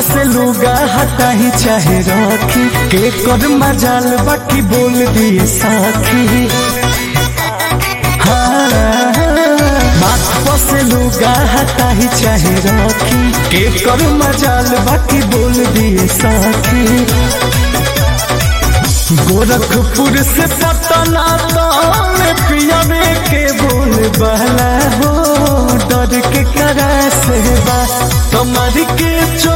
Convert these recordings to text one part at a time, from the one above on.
लुगा हटा ही चाहे रखी। के कर मजाल बाकी बोल दिए साखी। लुगा हटा ही। चाहे रखी। के कर मजाल बाकी बोल दिए साखी। गोरखपुर से पटना में पियावे के बोल बहला हो। डर के करा से बा। कमर के चोल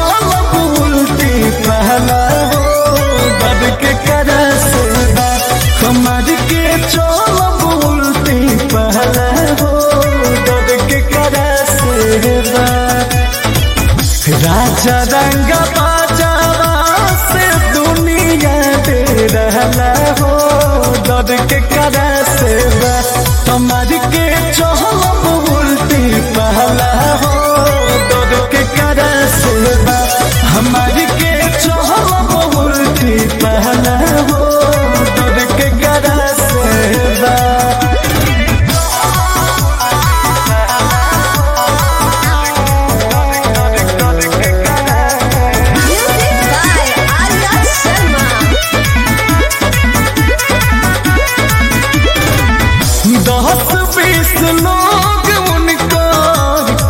दस बीस लोग उनका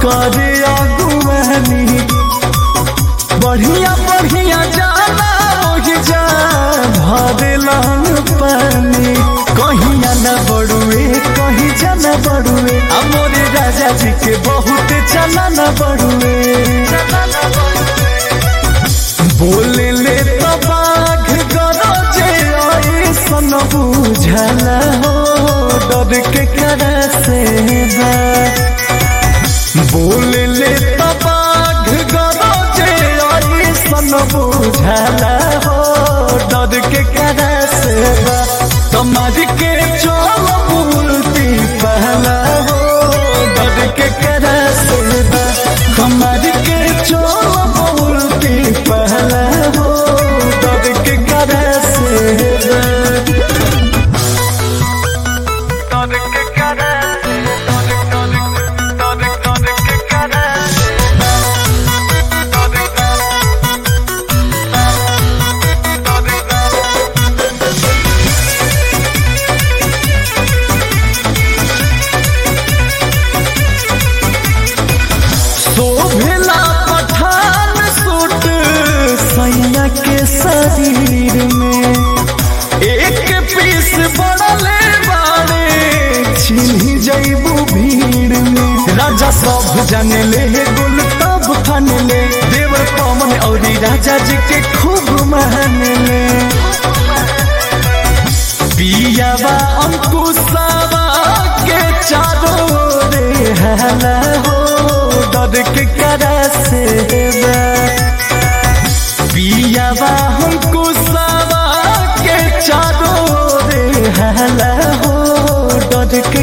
करे भरेलन पानी कहिया न बड़ुए, कहीं जाना बड़ुए। अमोरे राजा जी के बहुत चला न बड़ुए। बोले ले तो बाघ गरजे ऐसन बुझला हो, डर के करा से बा बोले ले तो तुम्हारी के चोल बोलती पहला हो। डर के कर से के चोल बोलती पहला हो। जाने ले तब खान ले। देवर पवन और राजा जी के खूब मान ले। पियावा, अंकुशावा के चारों रे हो के करा से पियावा, अंकुशावा के हो के